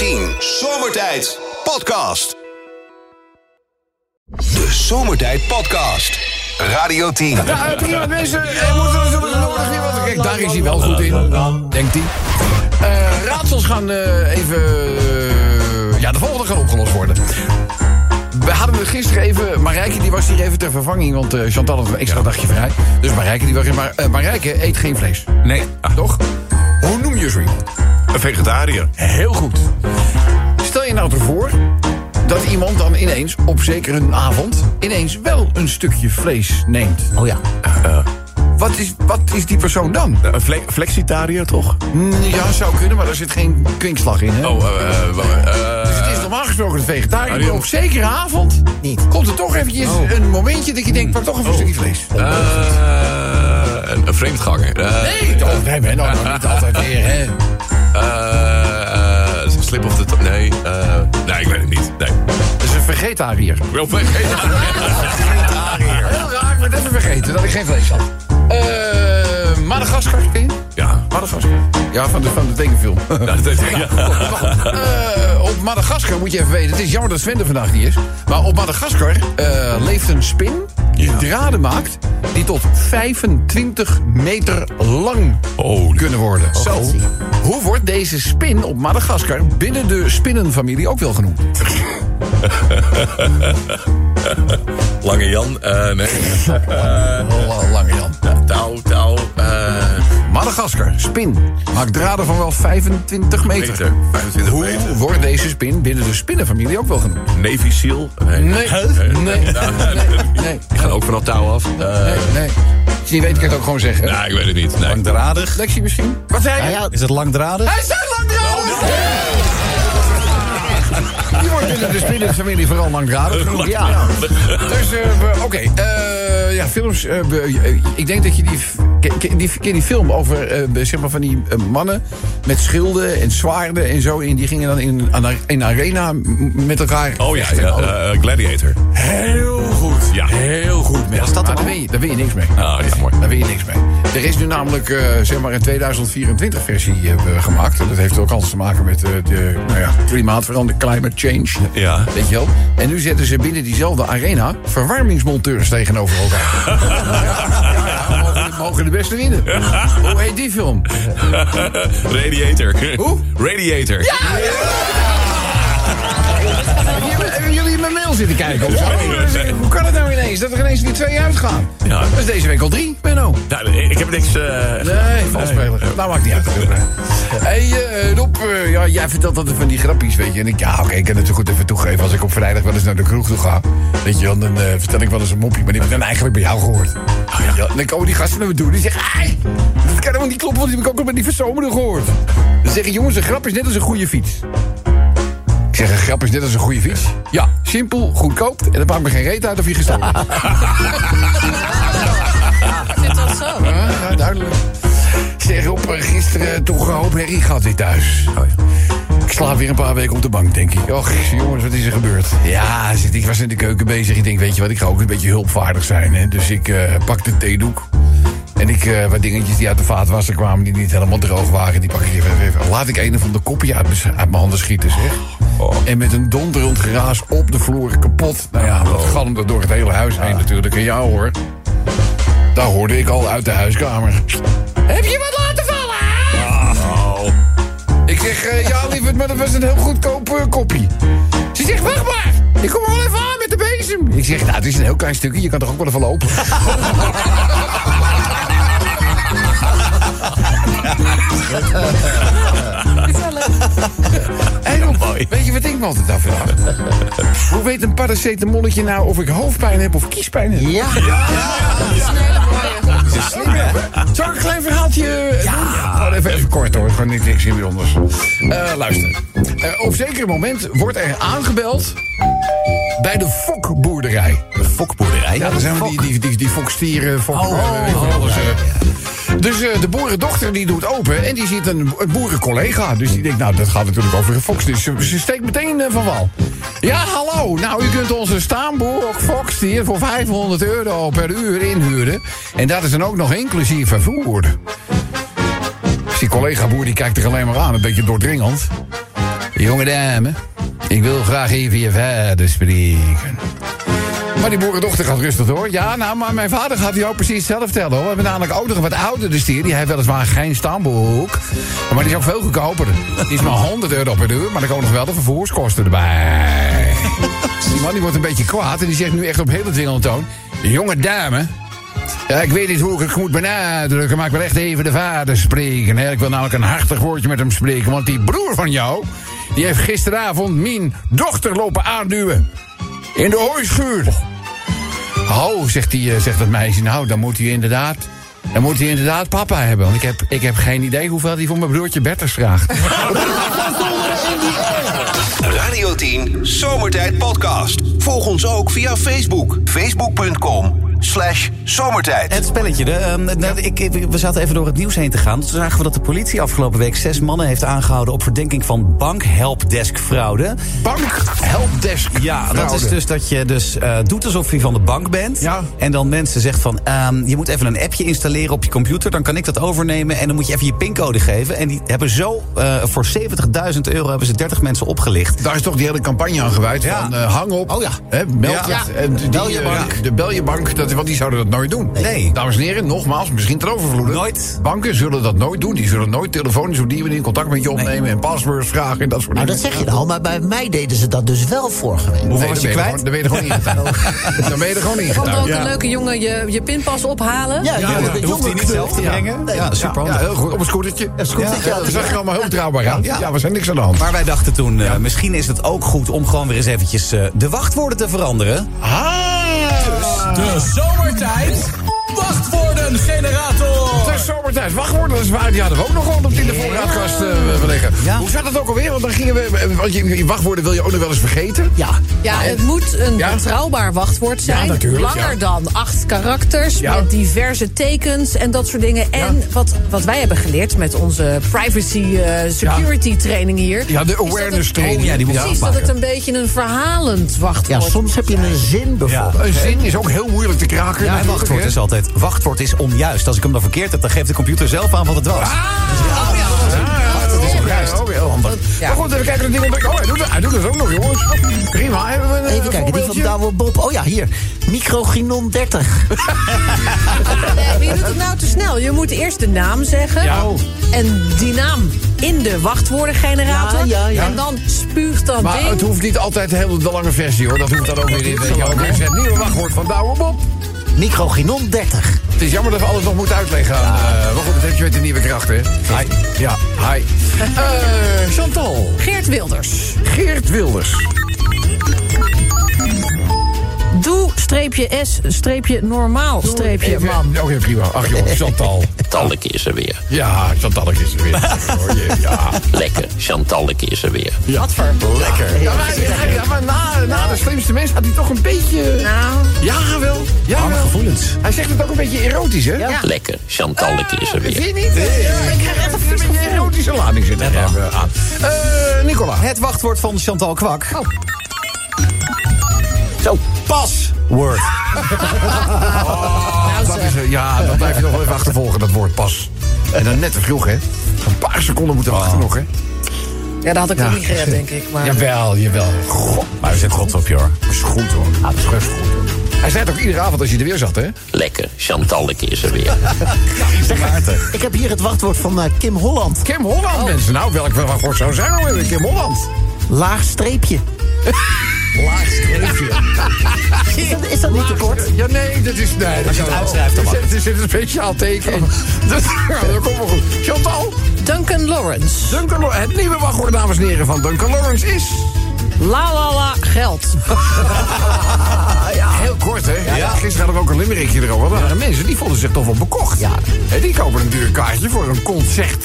10 Zomertijd Podcast. De Zomertijd Podcast. Radio 10. Ja, prima mensen. Eh, moeten we zo nodig niet wat. Kijk, daar is hij wel goed in, denkt hij. Eh, raadsels gaan eh, even... eh, ja, de volgende gaan opgelost worden. We hadden het gisteren even... Marijke die was hier even ter vervanging, want eh, Chantal had een extra dagje vrij. Dus Marijke die was hier. Maar eh, Marijke eet geen vlees. Nee, ah, Toch? Hoe noem je zo iemand? een vegetariër. Heel goed. Je nou ervoor dat iemand dan ineens, op zeker een avond... ineens wel een stukje vlees neemt. Oh ja. Wat is, wat is die persoon dan? Een fle flexitariër, toch? Mm, Ja, zou kunnen, maar daar zit geen kwinkslag in, hè? Oh, eh, eh, eh, Dus het is normaal gesproken een vegetariër. Die- maar op zekere avond Niet. komt er toch eventjes een momentje dat je denkt... pak toch even een stukje vlees. eh, een, een vreemdganger. Eh, Nee, toch, nee, ben nou, nou niet altijd weer, hè? eh, eh, slip of the vegetariër. Wel vegetariër. Heel raar, ik het even vergeten dat ik geen vlees had. Eh Madagaskar, ken je? Ja. Madagaskar. Ja, van de, van de tekenfilm. Nou, dat- ja. Eh, op Madagaskar moet je even weten. Het is jammer dat Sven er vandaag niet is. Maar op Madagaskar eh, leeft een spin die draden maakt... die tot 25 meter lang Holy. kunnen worden. Zo. Hoe wordt deze spin op Madagaskar binnen de spinnenfamilie ook wel genoemd? Lange Jan. eh, nee. Oh, lange Jan. Touw, touw. eh Madagaskar, spin. Maakt draden van wel 25 meter. meter. 25 Hoe meter. wordt deze spin binnen de spinnenfamilie ook wel genoemd? Navy Seal. Nee. Nee, nee, nee, nee, Die gaan ook van het touw af. Eh, nee, nee. Als je niet weet, kan ik het ook gewoon zeggen. nou, ik weet het niet. Nee. Langdradig. Lexie misschien? Wat zei je? Ja, ja, is het langdradig? Hij zei langdradig! Die wordt binnen de spinnenfamilie vooral langdradig genoemd. Ja. Dus, eh, oké. eh, ja, films. eh, ik denk dat je die... Ken, die, ken die film over, zeg maar, van die mannen... met schilden en zwaarden en zo... en die gingen dan in een arena met elkaar... Oh ja, ja Gladiator. Heel goed. Ja. Heel goed. Was dat maar daar, weet je, daar weet je niks mee. Ah, ja, mooi. Daar weet je niks mee. Er is nu namelijk zeg maar een 2024 versie gemaakt. Dat heeft ook alles te maken met de nou ja, klimaatverandering, climate change. Ja. Weet je wel? En nu zetten ze binnen diezelfde arena verwarmingsmonteurs tegenover elkaar. ja, ja, ja, mogen, mogen de beste winnen. Hoe heet die film? Radiator. Hoe? Radiator. In mijn mail zitten kijken? Of zo? Hoe kan het nou ineens dat er ineens weer twee uitgaan? Ja. Dat is deze week al drie, Benno. Nou, ik heb niks... eh, Nee, valspeler. Nou, maakt niet uit. hey, eh, Rob, eh, ja, jij vertelt altijd van die grappies, weet je. En ik, ja, oké, ik kan het zo goed even toegeven. Als ik op vrijdag wel eens naar de kroeg toe ga, weet je dan vertel ik wel eens een mopje. Maar die heb ik dan eigenlijk bij jou gehoord. Wel. En dan komen die gasten naar me toe. Die zeggen, ai, dat kan helemaal niet kloppen, want die heb ik ook al bij die verzomerde gehoord. Dan zeggen jongens, een grap is net als een goede fiets. Zeg, een grap is net als een goede fiets. Ja, simpel, goedkoop. En dan maakt me geen reet uit of je gestolen hebt. Zit dat zo? Ja, duidelijk. Zeg op, eh, gisteren toch een hoop herrie gehad weer thuis. Oh ja. Ik slaap weer een paar weken op de bank, denk ik. Och, jongens, wat is er gebeurd? Ja, zit, ik was in de keuken bezig. Ik denk, weet je wat, ik ga ook een beetje hulpvaardig zijn. Hè? Dus ik eh, pak de theedoek. En ik, eh, wat dingetjes die uit de vaatwasser kwamen... die niet helemaal droog waren, die pak ik even, even. Laat ik een van de kopje uit, mijn- uit mijn handen schieten, zeg. Oh. En met een donderend geraas op de vloer kapot. Nou ja, dat galmde door het hele huis heen natuurlijk. En jou hoor. Daar hoorde ik al uit de huiskamer. Heb je wat laten vallen? Oh. Ik zeg, eh, ja lieverd, maar dat was een heel goedkoop eh, koppie. Ze zegt, wacht maar. Ik kom er wel even aan met de bezem. Ik zeg, nou, het is een heel klein stukje. Je kan toch ook wel even lopen? Hey, Rob, weet je wat ik me altijd afvraag? Hoe weet een paracetamolletje nou of ik hoofdpijn heb of kiespijn heb? Ja. Zal ik een klein verhaaltje ja. Gewoon even, even kort hoor, gewoon niks, niks bijzonders. Eh luister. Eh, op zeker moment wordt er aangebeld bij de fokboerderij. De fokboerderij. Ja, dat zijn we die, die, die, die fokstieren, fok, Oh, eh, oh, alles, ja, eh. Dus eh, de boerendochter die doet open en die ziet een, boerencollega. Dus die denkt, nou, dat gaat natuurlijk over een fox. Dus ze, steekt meteen eh, van wal. Ja, hallo. Nou, u kunt onze staanboer fokstier voor 500 euro per uur inhuren. En dat is dan ook nog inclusief vervoer. Dus die collega-boer die kijkt er alleen maar aan, een beetje doordringend. Jonge dame, ik wil graag even je vader spreken. Maar die boerendochter gaat rustig door. Ja, nou, maar mijn vader gaat jou precies hetzelfde vertellen hoor. We hebben namelijk ook nog een wat oudere stier. Die heeft weliswaar geen stamboek. Maar die is ook veel goedkoper. Die is maar 100 euro per uur. Maar dan komen nog wel de vervoerskosten erbij. Die man die wordt een beetje kwaad. En die zegt nu echt op hele dwingende toon. Jonge dame. Ja, ik weet niet hoe ik het moet benadrukken, maar ik wil echt even de vader spreken. Hè. Ik wil namelijk een hartig woordje met hem spreken. Want die broer van jou, die heeft gisteravond mijn dochter lopen aanduwen. In de hooischuur. Oh, zegt, die, eh, zegt dat meisje. Nou, dan moet hij inderdaad... Dan moet hij inderdaad papa hebben. Want ik heb, ik heb geen idee hoeveel hij voor mijn broertje Bertus vraagt. Radio 10 Zomertijd Podcast. Volg ons ook via Facebook. Facebook.com slash zomertijd. Het spelletje. De, ehm, nou, ik, ik- we zaten even door het nieuws heen te gaan. Toen zagen we dat de politie afgelopen week zes mannen heeft aangehouden... op verdenking van bankhelpdesk-fraude. Bank helpdesk. Ja, dat is dus dat je dus eh, doet alsof je van de bank bent. Ja. En dan mensen zegt van, ehm, je moet even een appje installeren op je computer. Dan kan ik dat overnemen en dan moet je even je pincode geven. En die hebben zo eh, voor 70.000 euro hebben ze 30 mensen opgelicht. Daar is toch die hele campagne aan gewijd Ja. van eh, hang op. Oh ja. Hè, meld Ja. het. En die, Bel je bank. De bel je bank, dat, want die zouden dat nooit doen. Nee. Dames en heren, nogmaals, misschien te overvloeden. Nooit. Banken zullen dat nooit doen. Die zullen nooit telefonisch op die manier contact met je opnemen... en passwords vragen en dat soort Nou, dingen. dat zeg je al, maar bij mij deden ze dat dus wel vorige week. Hoeveel Nee, was dan je ben kwijt? gewoon- Dan ben je er gewoon ingetuigd. Dan ben je er gewoon Kan ingetuigd. ook Ja. een leuke jongen je, je pinpas ophalen? Ja, Ja, de hoeft hij niet zelf te brengen. Nee. Ja, super Ja, handig. heel goed. Op een scootertje. Een scootertje Ja, dat zag er allemaal heel betrouwbaar. Ja. Ja, we zijn niks aan de hand. Maar wij dachten toen, eh, misschien is het ook goed om gewoon weer eens eventjes eh, de wachtwoorden te veranderen. Ah! De zomertijd wachtwoorden generator. Het is zomertijd. Wachtwoorden, dat is waar. Die hadden we ook nog gewoon op in de voorraadkast eh, liggen. Ja. Hoe zat het ook alweer? Want dan gingen we... Want je, je wachtwoorden wil je ook nog wel eens vergeten. Ja. Ja, het moet een Ja? betrouwbaar wachtwoord zijn. natuurlijk, Langer ja. dan acht karakters. Ja. Met diverse tekens en dat soort dingen. En wat, wat wij hebben geleerd met onze privacy eh, security training hier. Ja, de awareness het- training. Oh, ja, die moet je Precies, dat het een beetje een verhalend wachtwoord ja, soms heb je een zin bijvoorbeeld. Een zin is ook heel moeilijk te kraken. Ja, en natuurlijk, wachtwoord is altijd, wachtwoord is onjuist. Als ik hem dan verkeerd heb, dan geeft de computer zelf aan wat het was. Ah, dat is ook juist. Ook heel handig. Ja. Maar goed, even kijken naar die ontdekking. Oh, hij doet, het- hij doet het ook nog, jongens. Prima. Hebben we een eh, Even kijken, die van? Douwe Bob. Oh ja, hier. Microginon 30. Nee, maar je doet het nou te snel. Je moet eerst de naam zeggen. Ja. En die naam in de wachtwoordengenerator. Ja, ja, ja. En dan spuugt dat Maar ding. het hoeft niet altijd de hele de lange versie, hoor. Dat hoeft dan ook weer in. Weet je het nieuwe wachtwoord van Douwe Bob. Microginon 30. Het is jammer dat we alles nog moeten uitleggen. aan, eh, maar goed, dat heb je met de nieuwe krachten, hè? Hi. Ja, hi. Eh, Chantal. Geert Wilders. Geert Wilders. Doe streepje S, streepje normaal, streepje Even- man. Oké, prima. Ach joh, Chantal. Talleke is er weer. Ja, Chantalke is er weer. Ja. Lekker, Chantalleke is er weer. Wat voor? Lekker. Ja, maar, ja, ja, maar na, na de slimste mens had hij toch een beetje... Nou, Ja, wel. Ja, wel. gevoelens. Hij zegt het ook een beetje erotisch, hè? Ja. Lekker, Chantalleke is er Vind weer. je niet? Ja, ik krijg echt een beetje erotische lading zitten hebben aan. Eh, Nicola. Het wachtwoord van Chantal Kwak. Oh. Zo, paswoord. nou Dat is, eh, ja, dan blijf je nog wel even achtervolgen, dat woord pas. En dan net te vroeg, hè? Een paar seconden moeten wachten nog, hè? Ja, dat had ik Ja. ook niet gered, denk ik. Maar... Jawel, jawel. God, Maar we zijn trots op je hoor. dat is goed, hoor. Ah, dat is best goed, hoor. Hij zei het ook iedere avond als je er weer zat, hè? Lekker, Chantalleke is er weer. Ik heb hier het wachtwoord van eh, Kim Holland. Kim Holland, mensen. Nou, welk wachtwoord zou zijn nou weer? Kim Holland. Laag streepje. Laag streepje. Is dat, is dat niet te kort? Ja, nee, dat is... Nee, dat je het kan- uitschrijft, dan er zit- een speciaal teken in. Dat, ja, dat komt wel goed. Chantal, Duncan Lawrence. Duncan Lawrence. Het nieuwe wachtwoord, dames en heren, van Duncan Lawrence is... La la la geld. Ja, heel kort, hè? Gisteren hadden we ook een limerickje erover. Er waren mensen die vonden zich toch wel bekocht. Ja. Die kopen een duur kaartje voor een concert.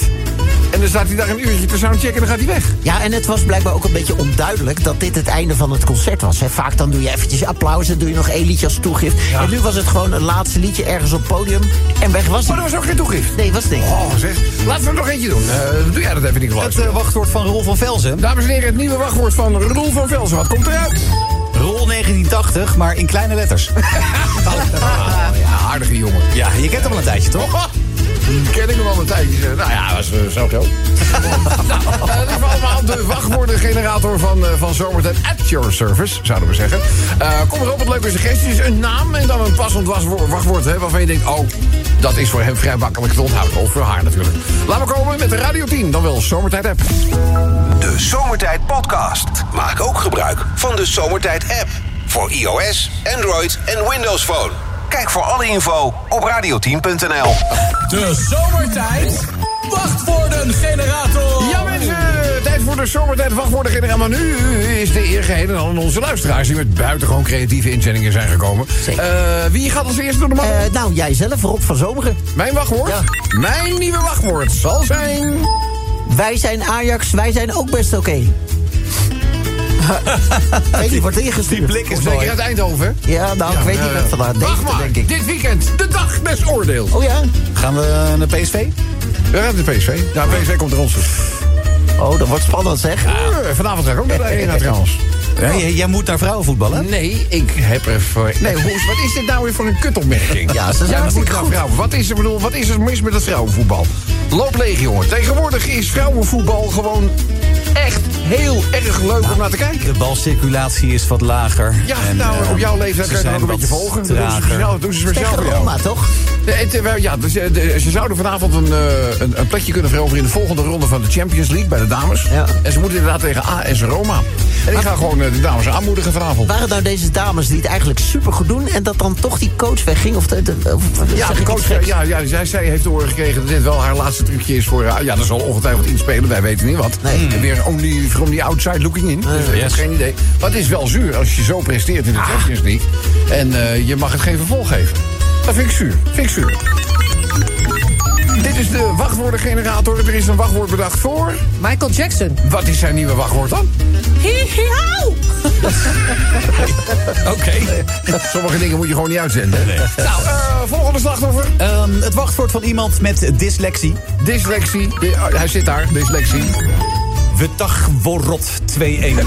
En dan staat hij daar een uurtje te soundchecken en dan gaat hij weg. Ja, en het was blijkbaar ook een beetje onduidelijk dat dit het einde van het concert was. Hè. Vaak dan doe je eventjes applaus en doe je nog één liedje als toegift. En nu was het gewoon een laatste liedje ergens op het podium en weg was Maar hij. er was ook geen toegift. Nee, was niks. Oh, zeg. Laten we er nog eentje doen. Eh, doe jij dat even, Nicolaas? Het eh, wachtwoord van Rol van Velzen. Dames en heren, het nieuwe wachtwoord van Roel van Velzen. Wat komt eruit? Rol 1980, maar in kleine letters. ja, aardige jongen. Ja, je kent hem al een tijdje, toch? Ken ik hem al een tijdje. Nou ja, was uh, zo zo. nou, allemaal de wachtwoord. wachtwoordengenerator van, eh, van Zomertijd at your service, zouden we zeggen. Eh, kom erop, wat leuke suggesties. Een naam en dan een passend wachtwoord hè, waarvan je denkt... oh, dat is voor hem vrij makkelijk te onthouden. Of voor haar natuurlijk. Laten we komen met de Radio 10, dan wel Zomertijd app. De Zomertijd Podcast. Maak ook gebruik van de Zomertijd app. Voor iOS, Android en Windows Phone. Kijk voor alle info op radioteam.nl. De zomertijd wachtwoordengenerator. Ja mensen, tijd voor de Zomertijd wachtwoordengenerator. Maar nu is de eer geheel aan onze luisteraars... die met buitengewoon creatieve inzendingen zijn gekomen. Zeker. Eh, wie gaat als eerste door de man? Eh, nou, jij zelf, Rob van Zomeren. Mijn wachtwoord? ja. Mijn nieuwe wachtwoord zal zijn... Wij zijn Ajax, wij zijn ook best oké. Weet je, wordt ingestuurd. Die blik is Zeker mooi. uit Eindhoven. Ja, nou, ik weet niet wat vandaag. Wacht maar, denk ik. dit weekend, de dag des oordeels. Oh ja? Gaan we naar PSV? We gaan de PSV. Ja, PSV komt er ons. dus. Oh, dat wordt spannend zeg. Eh, vanavond ga ik ook naar de arena trouwens. Ja, jij, jij moet naar vrouwenvoetballen? Nee, ik heb er voor... Nee, wat is dit nou weer voor een kutopmerking? Ja, ze zijn ja, goed. vrouwen. Wat is, er, bedoel, wat is er mis met het vrouwenvoetbal? Loop leeg, jongen. Tegenwoordig is vrouwenvoetbal gewoon echt heel erg leuk om naar te kijken. De balcirculatie is wat lager. Ja, En, nou, eh, op jouw leeftijd kan je dat ook een beetje volgen. Dat trager. speciaal, doen ze speciaal voor jou. Roma, toch? De- het, eh, ja, dus, eh, ze zouden vanavond een, een, een plekje kunnen veroveren... in de volgende ronde van de Champions League bij de dames. Ja. En ze moeten inderdaad tegen AS Roma. En ik ga gewoon de dames aanmoedigen vanavond. Waren nou deze dames die het eigenlijk super goed doen... en dat dan toch die coach wegging? Of de, de, of- Ja, de coach, ja, ja, zij, zij heeft te horen gekregen dat dit wel haar laatste trucje is voor... ja, dat zal ongetwijfeld inspelen, wij weten niet wat. Nee. En weer only from the outside looking in. Dus ik heb geen idee. Maar het is wel zuur als je zo presteert in de Champions League... en eh, je mag het geen vervolg geven. Dat vind ik zuur. Vind ik zuur. Dit is de wachtwoordengenerator. Er is een wachtwoord bedacht voor... Michael Jackson. Wat is zijn nieuwe wachtwoord dan? Hi-hi-hau! Oké. Sommige dingen moet je gewoon niet uitzenden. Nou, eh, volgende slachtoffer. Ehm, het wachtwoord van iemand met dyslexie. Dyslexie. De- oh, hij zit daar, dyslexie. Wetagworot 213.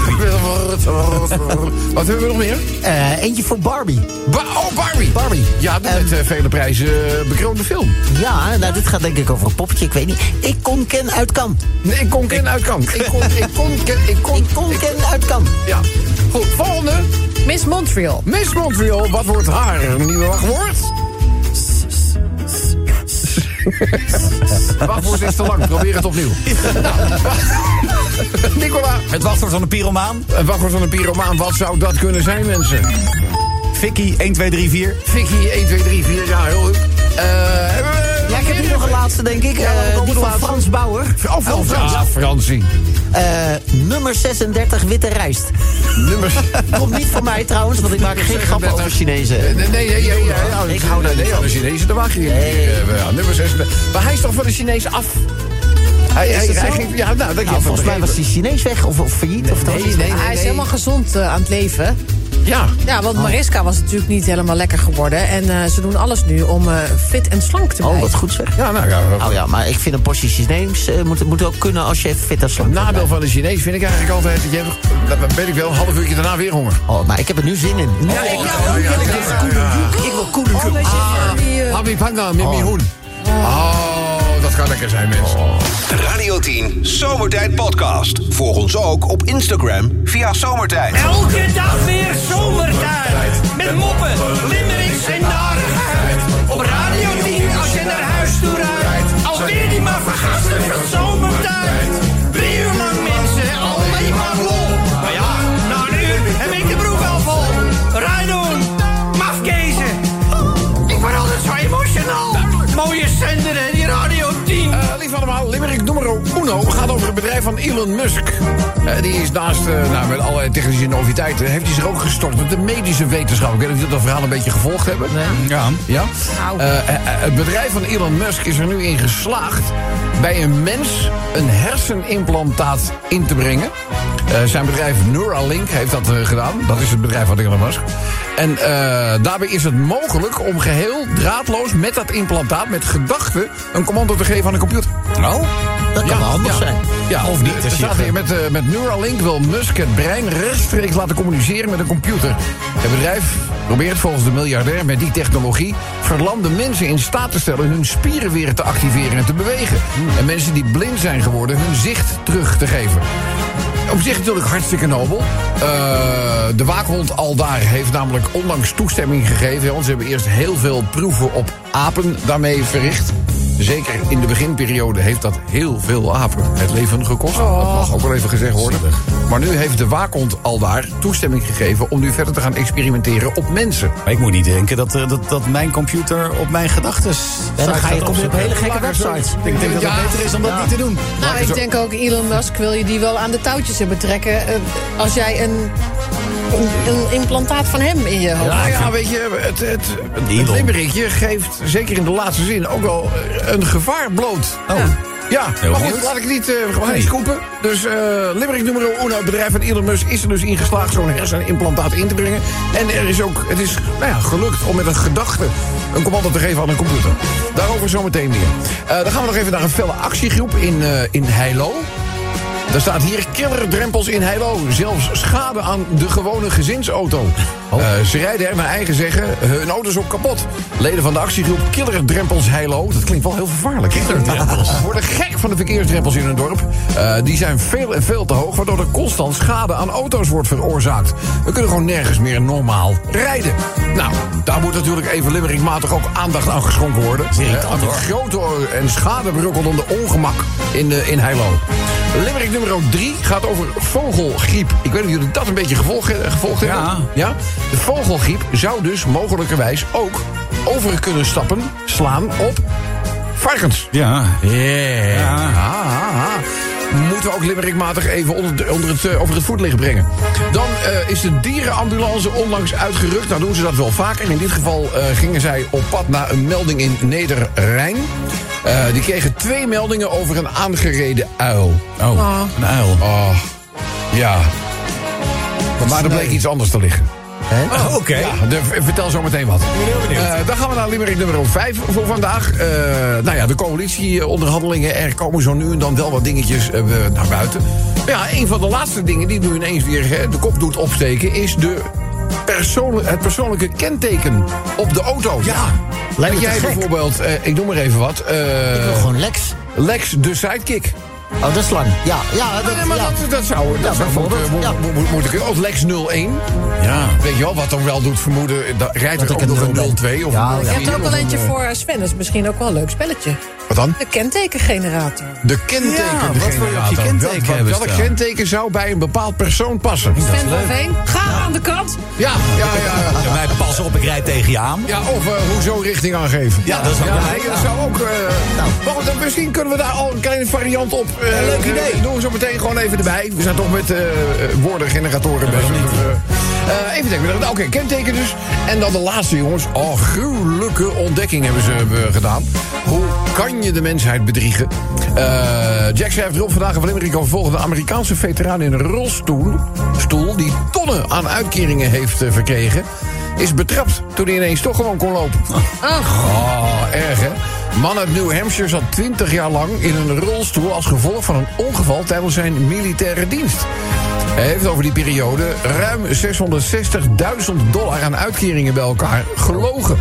Wat hebben we nog meer? Eh, eentje voor Barbie. Ba oh, Barbie. Barbie. Ja, de met eh, vele prijzen eh, bekroonde film. Ja, nou, dit gaat denk ik over een poppetje, ik weet niet. Ik kon Ken uit kan. Nee, ik kon ken uit kan. Ik kon, ik kon, ken, ik kon, Ik kon Ken uit kan. Ja. Goed, volgende. Miss Montreal. Miss Montreal, wat wordt haar nieuwe wachtwoord? wachtwoord is te lang, probeer het opnieuw. Nicola, Het wachtwoord van een pyromaan. een wachtwoord van een pyromaan, wat zou dat kunnen zijn, mensen? Vicky 1, 2, 3, 4. Vicky, 1, 2, 3, 4, ja, heel goed. Eh, hebben we... Ja, ik heb hier nog een laatste, denk ik. Ja, Eh, die de van. Frans Bauer. Oh, Frans. Ja, Fransie. Eh, nummer 36, witte rijst. Nummers... Komt niet van mij trouwens, want ik maak geen grappen over Chinezen. Nee, nee, nee, nee, nee, Ik hou daar nee, niet van. de Chinezen, daar wacht je niet. Eh, nummer 6. Maar hij is toch van de Chinezen af? Hij, hij, hij ging, ja, nou, dat Nou, volgens mij was die Chinees weg of, of failliet. of dat Nee, iets nee, nee. Hij is helemaal gezond eh, aan het leven. Ja, Ja, want Mariska was natuurlijk niet helemaal lekker geworden. En eh, ze doen alles nu om eh, fit en slank te Oh, blijven. wat goed zeg. ja, nou ja. Nou ja, maar ik vind een portie Chinees eh, moet, moet ook kunnen als je fit en slank Het nadeel bent. van de Chinees vind ik eigenlijk altijd... Dat je hebt, dat weet ik wel, een half uurtje daarna weer honger. Oh, maar ik heb er nu zin in. Ja, ik, ja, ja, Ik wil. Oh, eh, panga met mijn hoen. Oh, dat kan lekker zijn, mensen. Radio 10 Zomertijd Podcast. Volg ons ook op Instagram via Zomertijd. Elke dag weer zomertijd. Met moppen, limmerings en narigheid. Op Radio 10 als je naar huis toe rijdt. Alweer die maar vergasten van zomertijd. Limerick numero uno gaat over het bedrijf van Elon Musk. Eh, die is naast, eh, nou, met allerlei technische noviteiten, heeft hij zich ook gestort op de medische wetenschap. Ik weet niet of jullie dat verhaal een beetje gevolgd hebben. Ja. Ja? Eh, eh, eh, het bedrijf van Elon Musk is er nu in geslaagd bij een mens een hersenimplantaat in te brengen. Eh, zijn bedrijf Neuralink heeft dat eh, gedaan. Dat is het bedrijf van Elon Musk. En eh, daarbij is het mogelijk om geheel draadloos met dat implantaat, met gedachten, een commando te geven aan een computer. Oh? Dat kan handig zijn. Ja, Of niet, Er staat hier met, met Neuralink wil Musk het brein rechtstreeks laten communiceren met een computer. Het bedrijf probeert volgens de miljardair met die technologie verlamde mensen in staat te stellen hun spieren weer te activeren en te bewegen. En mensen die blind zijn geworden hun zicht terug te geven. Op zich natuurlijk hartstikke nobel. Eh, de waakhond Aldaar heeft namelijk onlangs toestemming gegeven. Ze hebben eerst heel veel proeven op apen daarmee verricht. Zeker in de beginperiode heeft dat heel veel apen het leven gekost. Dat mag ook wel even gezegd worden. Maar nu heeft de waakhond Aldaar toestemming gegeven... om nu verder te gaan experimenteren op mensen. Maar ik moet niet denken dat, eh, dat, dat mijn computer op mijn gedachten... En dan ga je op hele gekke websites. Ik denk dat Ja. het beter is om dat niet te doen. Nou, ik denk ook Elon Musk wil je die wel aan de touwtjes hebben trekken. eh, als jij een, een, een implantaat van hem in je hoofd Nou ja, weet je, het, het, het, limmerikje geeft, zeker in de laatste zin, ook wel eh, een gevaar bloot. Oh. Ja, Heel maar goed, benieuwd. laat ik niet uh, Nee. eens scoopen. Dus eh Limerick nummer 1, het bedrijf van Elon Musk is er dus in geslaagd zo'n hersenimplantaat in te brengen. En er is ook, het is nou ja, gelukt om met een gedachte een commando te geven aan een computer. Daarover zometeen meer. Eh, dan gaan we nog even naar een felle actiegroep in, eh in Heilo. Daar staat hier killerdrempels in Heilo. Zelfs schade aan de gewone gezinsauto. Oh. Eh, ze rijden er naar eigen zeggen. Hun auto is ook kapot. Leden van de actiegroep Killerdrempels Heilo. Dat klinkt wel heel vervaarlijk. Killerdrempels. worden gek van de verkeersdrempels in hun dorp. Eh, die zijn veel en veel te hoog. Waardoor er constant schade aan auto's wordt veroorzaakt. We kunnen gewoon nergens meer normaal rijden. Nou, daar moet natuurlijk even limmerikmatig ook aandacht aan geschonken worden. irritant, Eh, aan het grote en schadeberokkelde ongemak in, de, in Heilo. Limerick nummer 3 gaat over vogelgriep. Ik weet niet of jullie dat een beetje gevolgd, gevolgd hebben. Ja. ja? De vogelgriep zou dus mogelijkerwijs ook over kunnen stappen, slaan op varkens. Ja. Ja. Ah, Moeten we ook limmerikmatig even onder, de- onder het, eh, over het voetlicht brengen. Dan eh, is de dierenambulance onlangs uitgerukt. Nou doen ze dat wel vaker. In dit geval eh, gingen zij op pad naar een melding in Neder-Rijn. Eh, die kregen twee meldingen over een aangereden uil. Oh, een uil. Oh, ja. Maar er bleek iets anders te liggen. Oh, Oké. Ja, de- vertel zo meteen wat. Eh, dan gaan we naar Limerick nummer 5 voor vandaag. Eh, nou ja, de coalitieonderhandelingen. Er komen zo nu en dan wel wat dingetjes naar buiten. Maar ja, een van de laatste dingen die nu ineens weer de kop doet opsteken... is de persoonlijk, het persoonlijke kenteken op de auto. Ja. Lijkt jij bijvoorbeeld, eh, ik noem maar even wat... eh, Ik wil gewoon Lex. Lex de Sidekick. Oh, dat is lang. Ja, ja, dat, Nee, maar ja. dat, dat zou, dat zou bijvoorbeeld, moeten, ja. moet, moet, moet ik Of Lex 01. Ja. Weet je wel, wat dan wel doet vermoeden... Da, rijdt Dat er ik ook nog een een 0 ben. 02 of Ja, een ja. Je hebt 04 ook al eentje een, eh, voor eh, Sven. Dat is misschien ook wel een leuk spelletje. Wat dan? De kentekengenerator. De kenteken. Ja, de wat je op je generator. kenteken Welk- kenteken zou bij een bepaald persoon passen? Sven van Veen, ga aan de kant. Ja, ja, ja. ja. Ja, mij pas op, ik rijd tegen je aan. Ja, of eh, hoezo richting aangeven. Ja, dat ja, wel dat ja. zou ook... eh dan misschien kunnen we daar al een kleine variant op... eh, leuk idee. Doen we zo meteen gewoon even erbij. We zijn toch met eh, eh, woordengeneratoren bezig. Dus, eh, eh, even denken. Oké, kenteken dus. En dan de laatste, jongens. Oh, gruwelijke ontdekking hebben ze gedaan. Hoe kan je de mensheid bedriegen? Jack schrijft erop vandaag van Limerick over volgende Amerikaanse veteraan in een rolstoel... Stoel, die tonnen aan uitkeringen heeft verkregen... is betrapt toen hij ineens toch gewoon kon lopen. Oh, erg hè? Man uit New Hampshire zat 20 jaar lang in een rolstoel als gevolg van een ongeval tijdens zijn militaire dienst. Hij heeft over die periode ruim 660.000 dollar aan uitkeringen bij elkaar gelogen.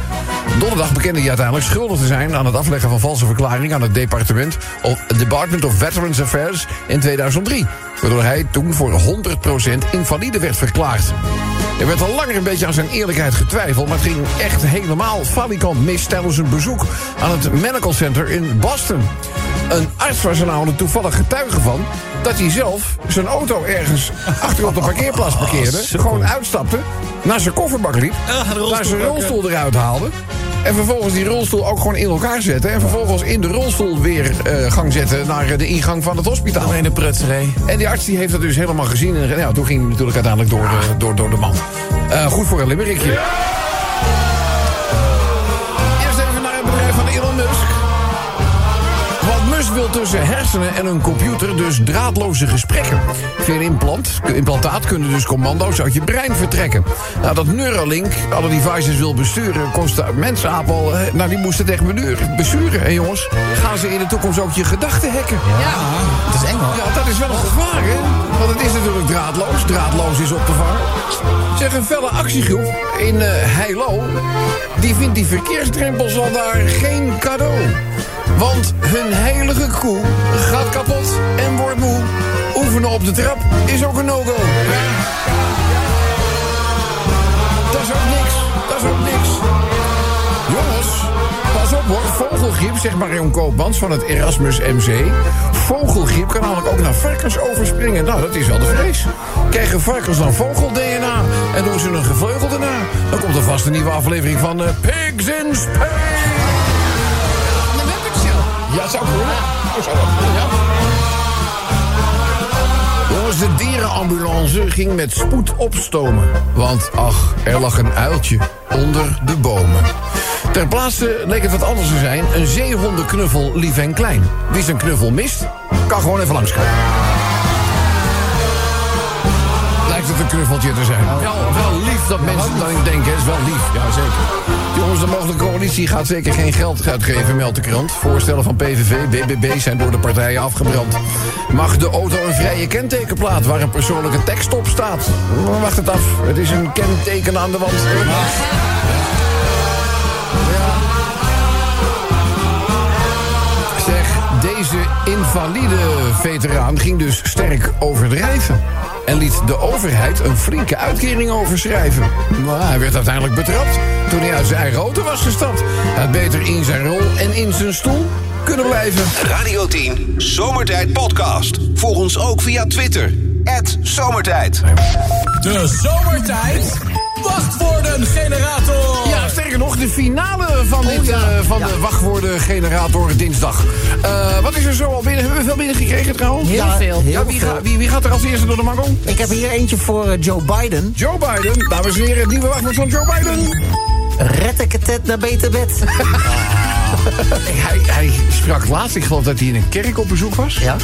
Donderdag bekende hij uiteindelijk schuldig te zijn aan het afleggen van valse verklaringen aan het departement of, Department of Veterans Affairs in 2003. Waardoor hij toen voor 100% invalide werd verklaard. Er werd al langer een beetje aan zijn eerlijkheid getwijfeld... maar het ging echt helemaal falikant mis tijdens een bezoek... aan het Medical Center in Boston. Een arts was er namelijk toevallig getuige van... dat hij zelf zijn auto ergens achter op de parkeerplaats parkeerde... gewoon uitstapte, naar zijn kofferbak liep... naar zijn rolstoel eruit haalde... En vervolgens die rolstoel ook gewoon in elkaar zetten. En vervolgens in de rolstoel weer eh, gang zetten naar eh, de ingang van het hospitaal. in de prutserij. En die arts die heeft dat dus helemaal gezien. En ja, toen ging hij natuurlijk uiteindelijk door, de, door, door de man. Eh, goed voor een limmerikje. Want Musk wil tussen hersenen en een computer dus draadloze gesprekken. Via implant, implantaat kunnen dus commando's uit je brein vertrekken. Nou, dat Neuralink alle devices wil besturen, kost mensaap al... eh, Nou, die moesten het echt besturen. En jongens, gaan ze in de toekomst ook je gedachten hacken? Ja. Het is eng hoor. Ja, dat is wel een gevaar, hè? Want het is natuurlijk draadloos. Draadloos is op te vangen. Zeg, een felle actiegroep in eh Heilo... die vindt die verkeersdrempels al daar geen cadeau. Want hun heilige koe gaat kapot en wordt moe. Oefenen op de trap is ook een no-go. Dat is ook niks. Dat is ook niks. Jongens, pas op hoor. Vogelgriep, zeg Marion Koopmans van het Erasmus MC. Vogelgriep kan namelijk ook naar varkens overspringen. Nou, dat is wel de vrees. Krijgen varkens dan vogel-DNA en doen ze een gevleugel erna... dan komt er vast een nieuwe aflevering van eh, Pigs in Space. Ja, zou wel kunnen. Jongens, de dierenambulance ging met spoed opstomen. Want ach, er lag een uiltje onder de bomen. Ter plaatse leek het wat anders te zijn. Een zeehondenknuffel lief en klein. Wie zijn knuffel mist, kan gewoon even langskomen. Een knuffeltje te zijn. Wel, wel lief dat mensen dan denken. Het is wel lief, ja zeker. Jongens, de mogelijke coalitie gaat zeker geen geld uitgeven, meldt de krant. Voorstellen van PVV, BBB zijn door de partijen afgebrand. Mag de auto een vrije kentekenplaat waar een persoonlijke tekst op staat? Wacht het af, het is een kenteken aan de wand. Zeg, deze invalide veteraan ging dus sterk overdrijven. En liet de overheid een flinke uitkering overschrijven. Maar hij werd uiteindelijk betrapt toen hij uit zijn eigen auto was gestapt. Hij had beter in zijn rol en in zijn stoel kunnen blijven. Radio 10 Zomertijd Podcast. Volg ons ook via Twitter. Zomertijd. De zomertijd wachtwoordengenerator. Ja, sterker nog, de finale van, dit, eh, van de wachtwoordengenerator dinsdag. Eh, wat is er zo al binnen? Hebben we veel binnengekregen trouwens? Heel Ja, veel. heel Ja, wie, veel. ga- wie, wie gaat er als eerste door de mangel? Ik heb hier eentje voor eh, Joe Biden. Joe Biden. Dames en heren, het nieuwe wachtwoord van Joe Biden. Red ik het naar beter bed. Hij, hij sprak laatst, ik geloof dat hij in een kerk op bezoek was. Ja.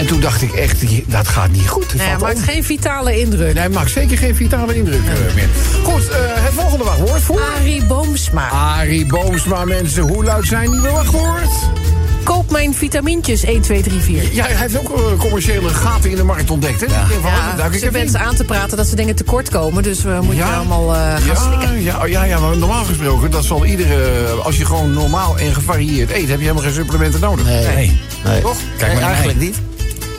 En toen dacht ik echt, die- dat gaat niet goed. Die Nee, maakt om. geen vitale indruk. Nee, hij maakt zeker geen vitale indruk eh, meer. Goed, eh, het volgende wachtwoord voor... Arie Boomsma. Arie Boomsma, mensen. Hoe luidt zijn nieuwe wachtwoord? Koop mijn vitamintjes 1, 2, 3, 4. Ja, hij heeft ook eh, commerciële gaten in de markt ontdekt, hè? Ja. Ja, ze mensen aan te praten dat ze dingen tekort komen. Dus we moeten Ja. allemaal eh, gaan Ja, slikken. ja, oh, ja, ja, maar normaal gesproken, dat zal iedere... Als je gewoon normaal en gevarieerd eet, heb je helemaal geen supplementen nodig. Nee. Nee. Toch? Kijk maar naar eigenlijk niet.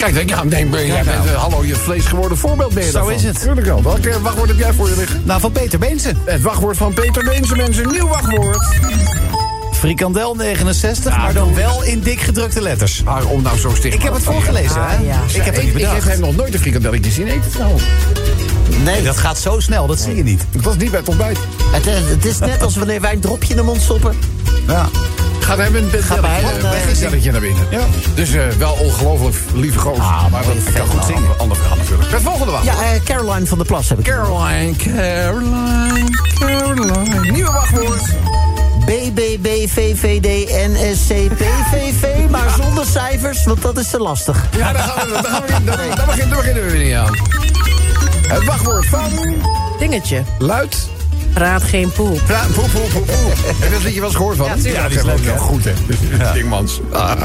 Kijk, denk, ja, nee, ben, jij Kijk nou. bent, eh, hallo, je vlees geworden voorbeeld ben je Zo daarvan. is het. Tuurlijk wel. Welk eh, wachtwoord heb jij voor je liggen? Nou, van Peter Beense. Het wachtwoord van Peter Beense, mensen. Nieuw wachtwoord. Frikandel 69, maar dan wel in dik gedrukte letters. Waarom nou zo sticht? Ik heb het voorgelezen, hè? Ah, ja. Ik heb het niet Ik, ik heb bedacht. hem nog nooit een frikandelletje zien eten trouwens. Nee, Dat gaat zo snel, dat zie je niet. Het was niet bij het ontbijt. het, is- het is net als wanneer wij een dropje in de mond stoppen. Ja. Gaat hem een Gaat bij hem een, eh, bedstelletje naar binnen. Ja. Dus eh, wel ongelooflijk lieve gozer. Ah, maar dat kan goed man. zingen. Ander verhaal natuurlijk. Het volgende wachtwoord. Ja, eh, Caroline van der Plas heb ik. Caroline, Caroline, Caroline. Nieuwe wachtwoord. BBB, VVD, NSC, PVV, maar zonder cijfers, want dat is te lastig. Ja, daar gaan we, daar gaan we, daar, daar beginnen, daar beginnen we weer niet aan. Het wachtwoord van Dingetje. luid. Raad geen poel. Pra- poe, poe, poe, poe. Heb je dat liedje wel eens gehoord van? Ja, tuurlijk. dat is leuk, Goed, hè? Dingmans. Ah.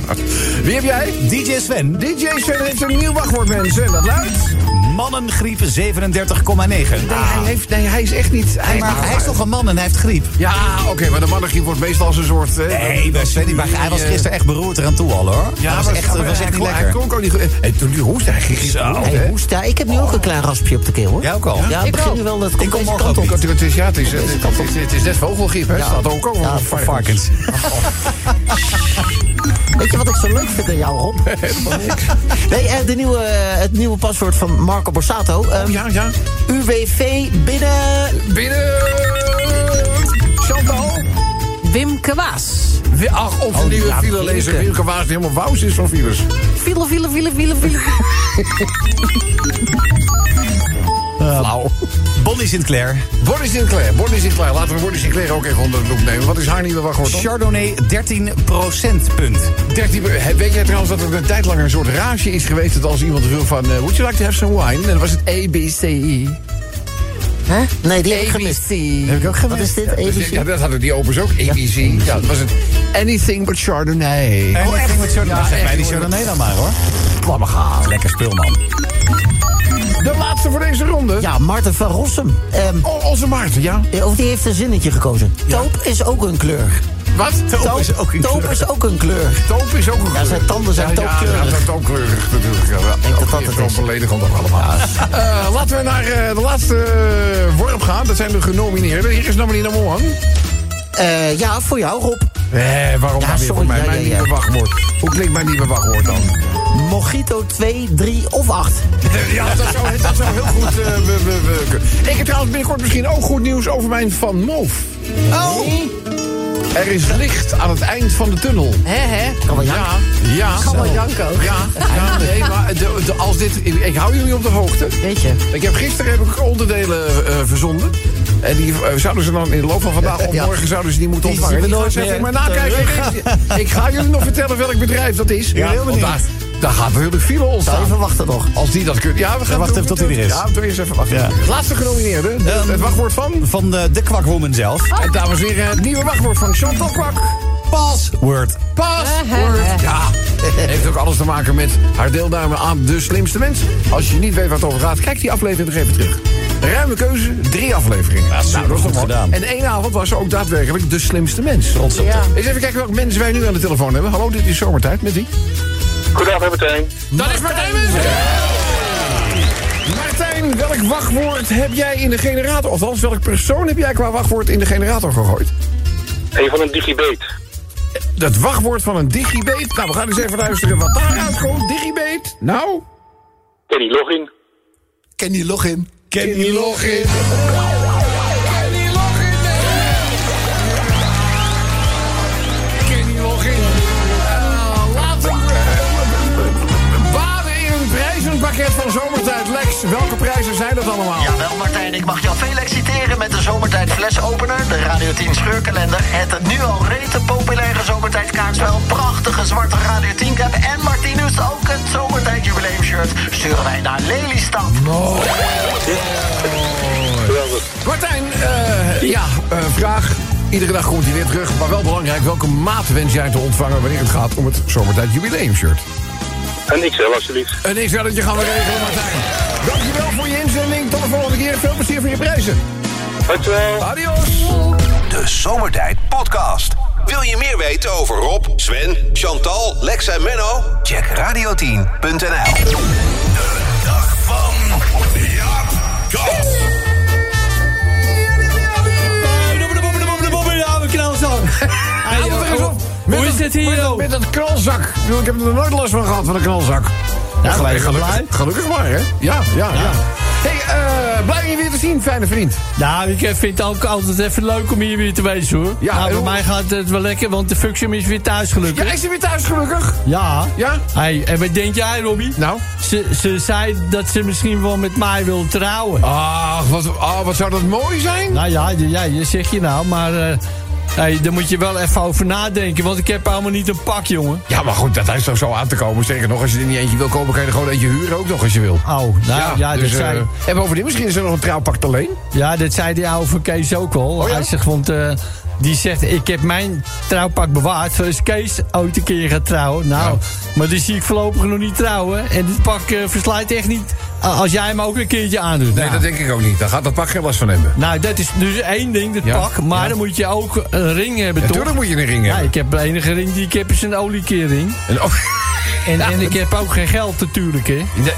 Wie heb jij? DJ Sven. DJ Sven heeft een nieuw wachtwoord, mensen. En dat luidt... Mannengriep 37,9. Nee, hij, heeft, nee, hij is echt niet... Hij, Maar hij is toch een man en hij heeft griep? Ja, oké, maar de mannengriep wordt meestal als een soort... eh, Nee, bij Sven, niet, maar hij was gisteren echt beroerd eraan toe al, hoor. Ja, dat was echt, maar dat was hij echt niet Hij lekker. klonk ook niet goed. En toen die hoest, hij ging Zo. Hij hoest daar. Ik heb nu ook een klein raspje op de keel, hoor. Jij ook al? Ja, Ik begint ook. nu wel, dat Ik komt kom morgen op. Het is, het is, ja, het is, het is, net vogelgriep, hè? Het staat ook over Ja, voor Varkens. Weet je wat ik zo leuk vind aan jou, Rob? Nee, eh, de nieuwe, eh, het nieuwe paswoord van Marco Borsato. Oh, ja, ja. UWV binnen... Binnen... Chantal. Wim Kwaas. Ach, onze Oh, nieuwe ja, filelezer Wielke. Wilke Waas die helemaal wous is van files. File, file, file, file, file. Flauw. Bonnie Sinclair. Bonnie Sinclair, Bonnie Sinclair. Laten we Bonnie Sinclair ook even onder de loep nemen. Wat is haar nieuwe wachtwoord dan? Chardonnay 13% punt. 13, he- weet jij trouwens dat er een tijd lang een soort rage is geweest... dat als iemand wil van, eh, would you like to have some wine? En dan was het A, B, C, E. Hè? Nee, die heb ik gemist. ABC. Heb ik ook Wat is dit? Dus ABC? ja, dat hadden die opens ook, ABC. Ja, dat was het Anything but Chardonnay. Oh, echt? Met Chardonnay. Ja, Zeg mij die. Chardonnay dan maar, hoor. Lekker spul, man. De laatste voor deze ronde. Ja, Marten van Rossum. Ehm, Oh, onze Maarten, ja. of die heeft een zinnetje gekozen. Toop is ook een kleur. Wat? Toop is ook een kleur. Toop is ook een kleur. Toop is ook een Ja, zijn tanden zijn Ja, ja, toopkleurig. Ja, zijn toopkleurig natuurlijk. Ja, denk dat dat het is. beledigend ook allemaal. Eh, laten we naar eh, de laatste eh, worp gaan. Dat zijn de genomineerden. Hier is nominee nummer one. Eh, ja, voor jou, Rob. Eh, waarom Ja, nou weer voor mij? ja, mijn ja, ja. nieuwe wachtwoord. Hoe klinkt mijn nieuwe wachtwoord dan? Mojito 2, 3 of 8. Ja, dat zou, dat zou heel goed... eh, we, we, we- Ik heb trouwens binnenkort misschien ook goed nieuws over mijn Van Moof. Oh! Er is licht aan het eind van de tunnel. Hè, hè? Kan wel Ja, janken. ja. Kan wel janken ook. Ja, ja, nee, maar de, de- als dit, ik hou jullie op de hoogte. Weet je. Ik heb gisteren heb ik onderdelen eh, verzonden. En die eh, zouden ze dan in de loop van vandaag of Ja. morgen zouden ze die moeten Die ontvangen. we Die gaan nooit ze even meer maar nakijken. Ik ga jullie nog vertellen welk bedrijf dat is. ben heel want daar, gaat natuurlijk file ontstaan. Even wachten nog. Als die dat kunnen. Ja, we gaan wachten even tot hij er is. Ja, doe eerst even wachten. Ja. Laatste genomineerde. de- Ehm, het wachtwoord van. Van de, de kwakwoman zelf. En dames en heren, het nieuwe wachtwoord van Chantal Kwak. Password. Password. Ja, heeft ook alles te maken met haar deelname aan De Slimste Mens. Als je niet weet waar het over gaat, kijk die aflevering nog even terug. Ruime keuze, drie afleveringen. Ja, super dat is goed toch gedaan. En één avond was ze ook daadwerkelijk De Slimste Mens. Trots op Ja. Eens even kijken welke mensen wij nu aan de telefoon hebben. Hallo, dit is Zomertijd met wie? Goedendag, Martijn. Dat is Martijn Mensen. Martijn, welk wachtwoord heb jij in de generator? Althans, welk persoon heb jij qua wachtwoord in de generator gegooid? Een van een digibate. Dat wachtwoord van een digibate. Nou, we gaan eens even luisteren wat daaruit komt. Digibate. Nou? Kenny Login. Kenny Login. Kenny Login. Lex, welke prijzen zijn dat allemaal? Jawel Martijn, ik mag jou feliciteren met de zomertijd flesopener, de Radio 10 scheurkalender, het nu al rete populaire zomertijd kaartspel, prachtige zwarte Radio 10 cap en Martinus ook het zomertijd jubileumshirt sturen wij naar Lelystad. Geweldig. Martijn, eh, ja, eh, vraag. Iedere dag komt hij weer terug. Maar wel belangrijk, welke maat wens jij te ontvangen... wanneer het gaat om het zomertijd jubileumshirt? En XL alsjeblieft. Een XL'tje gaan we regelen, Martijn. Dankjewel voor je inzending. Tot de volgende keer. Veel plezier voor je prijzen. Dankjewel. Adios. De Zomertijd Podcast. Wil je meer weten over Rob, Sven, Chantal, Lex en Menno? Check radio10.nl. De dag van Jaap op. Met Hoe is dit hier, met dat- joh? Met dat knalzak. Ik heb er nooit last van gehad, van een knalzak. Ja, Gelukkig- wij zijn gelukkig, blij. gelukkig maar, hè? Ja, ja, ja. hey, eh, blij je weer te zien, fijne vriend. Nou, ik vind het ook altijd even leuk om hier weer te wezen, hoor. Ja, nou, bij mij gaat het wel lekker, want de Fuxum is weer thuis Ja, gelukkig. is hij weer thuis, gelukkig? Ja. Ja? Hey, en wat denk jij, Robbie? Nou? Ze, ze zei dat ze misschien wel met mij wil trouwen. Ach, wat, ah, wat zou dat mooi zijn? Nou ja, ja, je zeg je nou, maar... eh hey, daar moet je wel even over nadenken, want ik heb helemaal niet een pak, jongen. Ja, maar goed, dat is toch zo aan te komen. Zeker nog, als je er niet eentje wil kopen, kan je er gewoon eentje huren ook nog als je wil. Oh, nou ja, dus, dat, zei, eh, en bovendien, misschien is er nog een trouwpak te leen. ja dat zei die oude van Kees ook al. Oh ja? Hij zegt, want eh, die zegt, ik heb mijn trouwpak bewaard... voor als Kees ooit een keer gaat trouwen. Nou, Ja. maar die zie ik voorlopig nog niet trouwen. En dit pak eh, verslijt echt niet als jij hem ook een keertje aandoet. Nee, nou, dat denk ik ook niet. Daar gaat dat pak geen last van hebben. nou, dat is dus één ding, dat Ja, pak. Maar ja. dan moet je ook een ring hebben, toch? Natuurlijk moet je een ring Ja, hebben. ik heb de enige ring die ik heb is een oliekering. En, En, en ik heb ook geen geld natuurlijk, hè.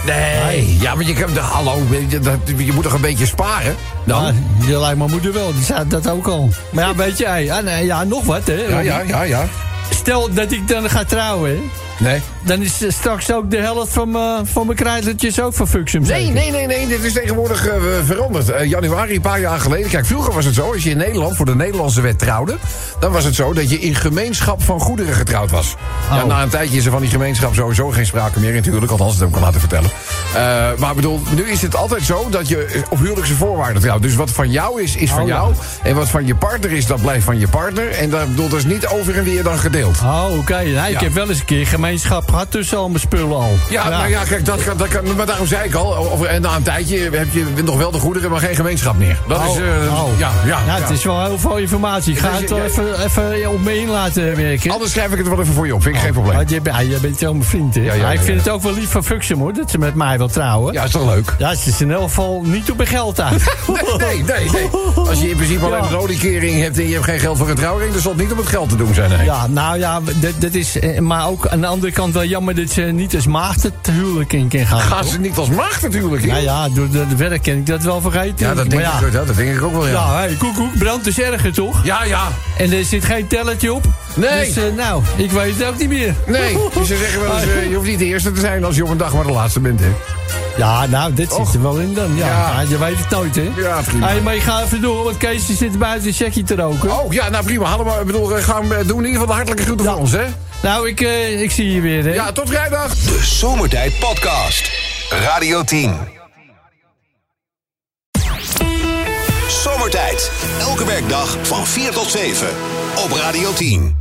nee, nee. Ja, maar je, kan, de- hallo, je, je moet toch een beetje sparen? Dan? Ja, je lijkt mijn moeder wel, die zei dat ook al. Maar ja, weet je, hey, ja, nee, ja, nog wat, hè. Ja, ja, ja, ja. Stel dat ik dan ga trouwen, hè. Nee. Dan is eh, straks ook de helft van mijn, van mijn krijtletjes ook van Fuxum. Nee, nee, nee, nee. Dit is tegenwoordig eh, veranderd. Eh, januari, een paar jaar geleden. Kijk, vroeger was het zo. Als je in Nederland voor de Nederlandse wet trouwde. dan was het zo dat je in gemeenschap van goederen getrouwd was. Ja, Oh. na een tijdje is er van die gemeenschap sowieso geen sprake meer. Natuurlijk, althans, dat heb ik al laten vertellen. Eh, maar ik bedoel, nu is het altijd zo dat je eh, op huwelijkse voorwaarden trouwt. Dus wat van jou is, is van Oh, ja. jou. En wat van je partner is, dat blijft van je partner. En dat, bedoel, dat is niet over en weer dan gedeeld. Oh, oké. Ik Ja. heb wel eens een keer gemeenschap gehad tussen al mijn spullen al. Ja, nou ja, kijk, dat, kan- dat kan, maar daarom zei ik al. Of, en na een tijdje heb je nog wel de goederen, maar geen gemeenschap meer. Dat is. Oh, eh, oh. Ja, ja, Ja, ja. het is wel heel veel informatie. Ik ga Dus het wel even, even op me in laten werken. Anders schrijf ik het wel even voor je op, vind ik geen probleem. Want je, bent- ja, je bent wel mijn vriend, hè? ja, Maar ik ja, vind ja. het ook wel lief van Fuxum, hoor, dat ze met mij wil trouwen. Ja, is toch leuk? Ja, ze is in elk geval niet op mijn geld uit. Nee, nee, nee. Als je in principe alleen Ja. een rodekering hebt en je hebt geen geld voor een trouwring, dan zal het niet om het geld te doen zijn. Nee. Ja, nou ja, dat, dat is... eh, Maar ook aan de andere kant wel jammer dat ze niet als maagd het huwelijk in kan gaan. Gaan ze niet als maagd natuurlijk in? Nou ja, door de, de werk kan ik dat wel vergeten. Ja, dat denk, Maar ik, ja. dat denk ik ook wel, ja. Ja, hey, koekoek, brand is erger, toch? Ja, ja. En er zit geen tellertje op. Nee. Dus, eh, nou, ik weet het ook niet meer. Nee, dus ze zeggen wel eens, eh, je hoeft niet de eerste te zijn als je op een dag maar de laatste bent, hè? Ja, nou, dit zit er wel in dan. Ja, Ja. Ja, je weet het nooit, hè? Ja, prima. Hey, maar ik ga even door, want Kees zit buiten een checkie te roken. Oh, ja, nou prima. Hallo, maar, ik bedoel, eh, gaan we doen in ieder geval de hartelijke groeten voor ons, hè? Nou, ik, eh, ik zie je weer, hè? Ja, tot vrijdag. De Zomertijd Podcast. Radio 10. Zomertijd. Elke werkdag van 4 tot 7. Op Radio 10.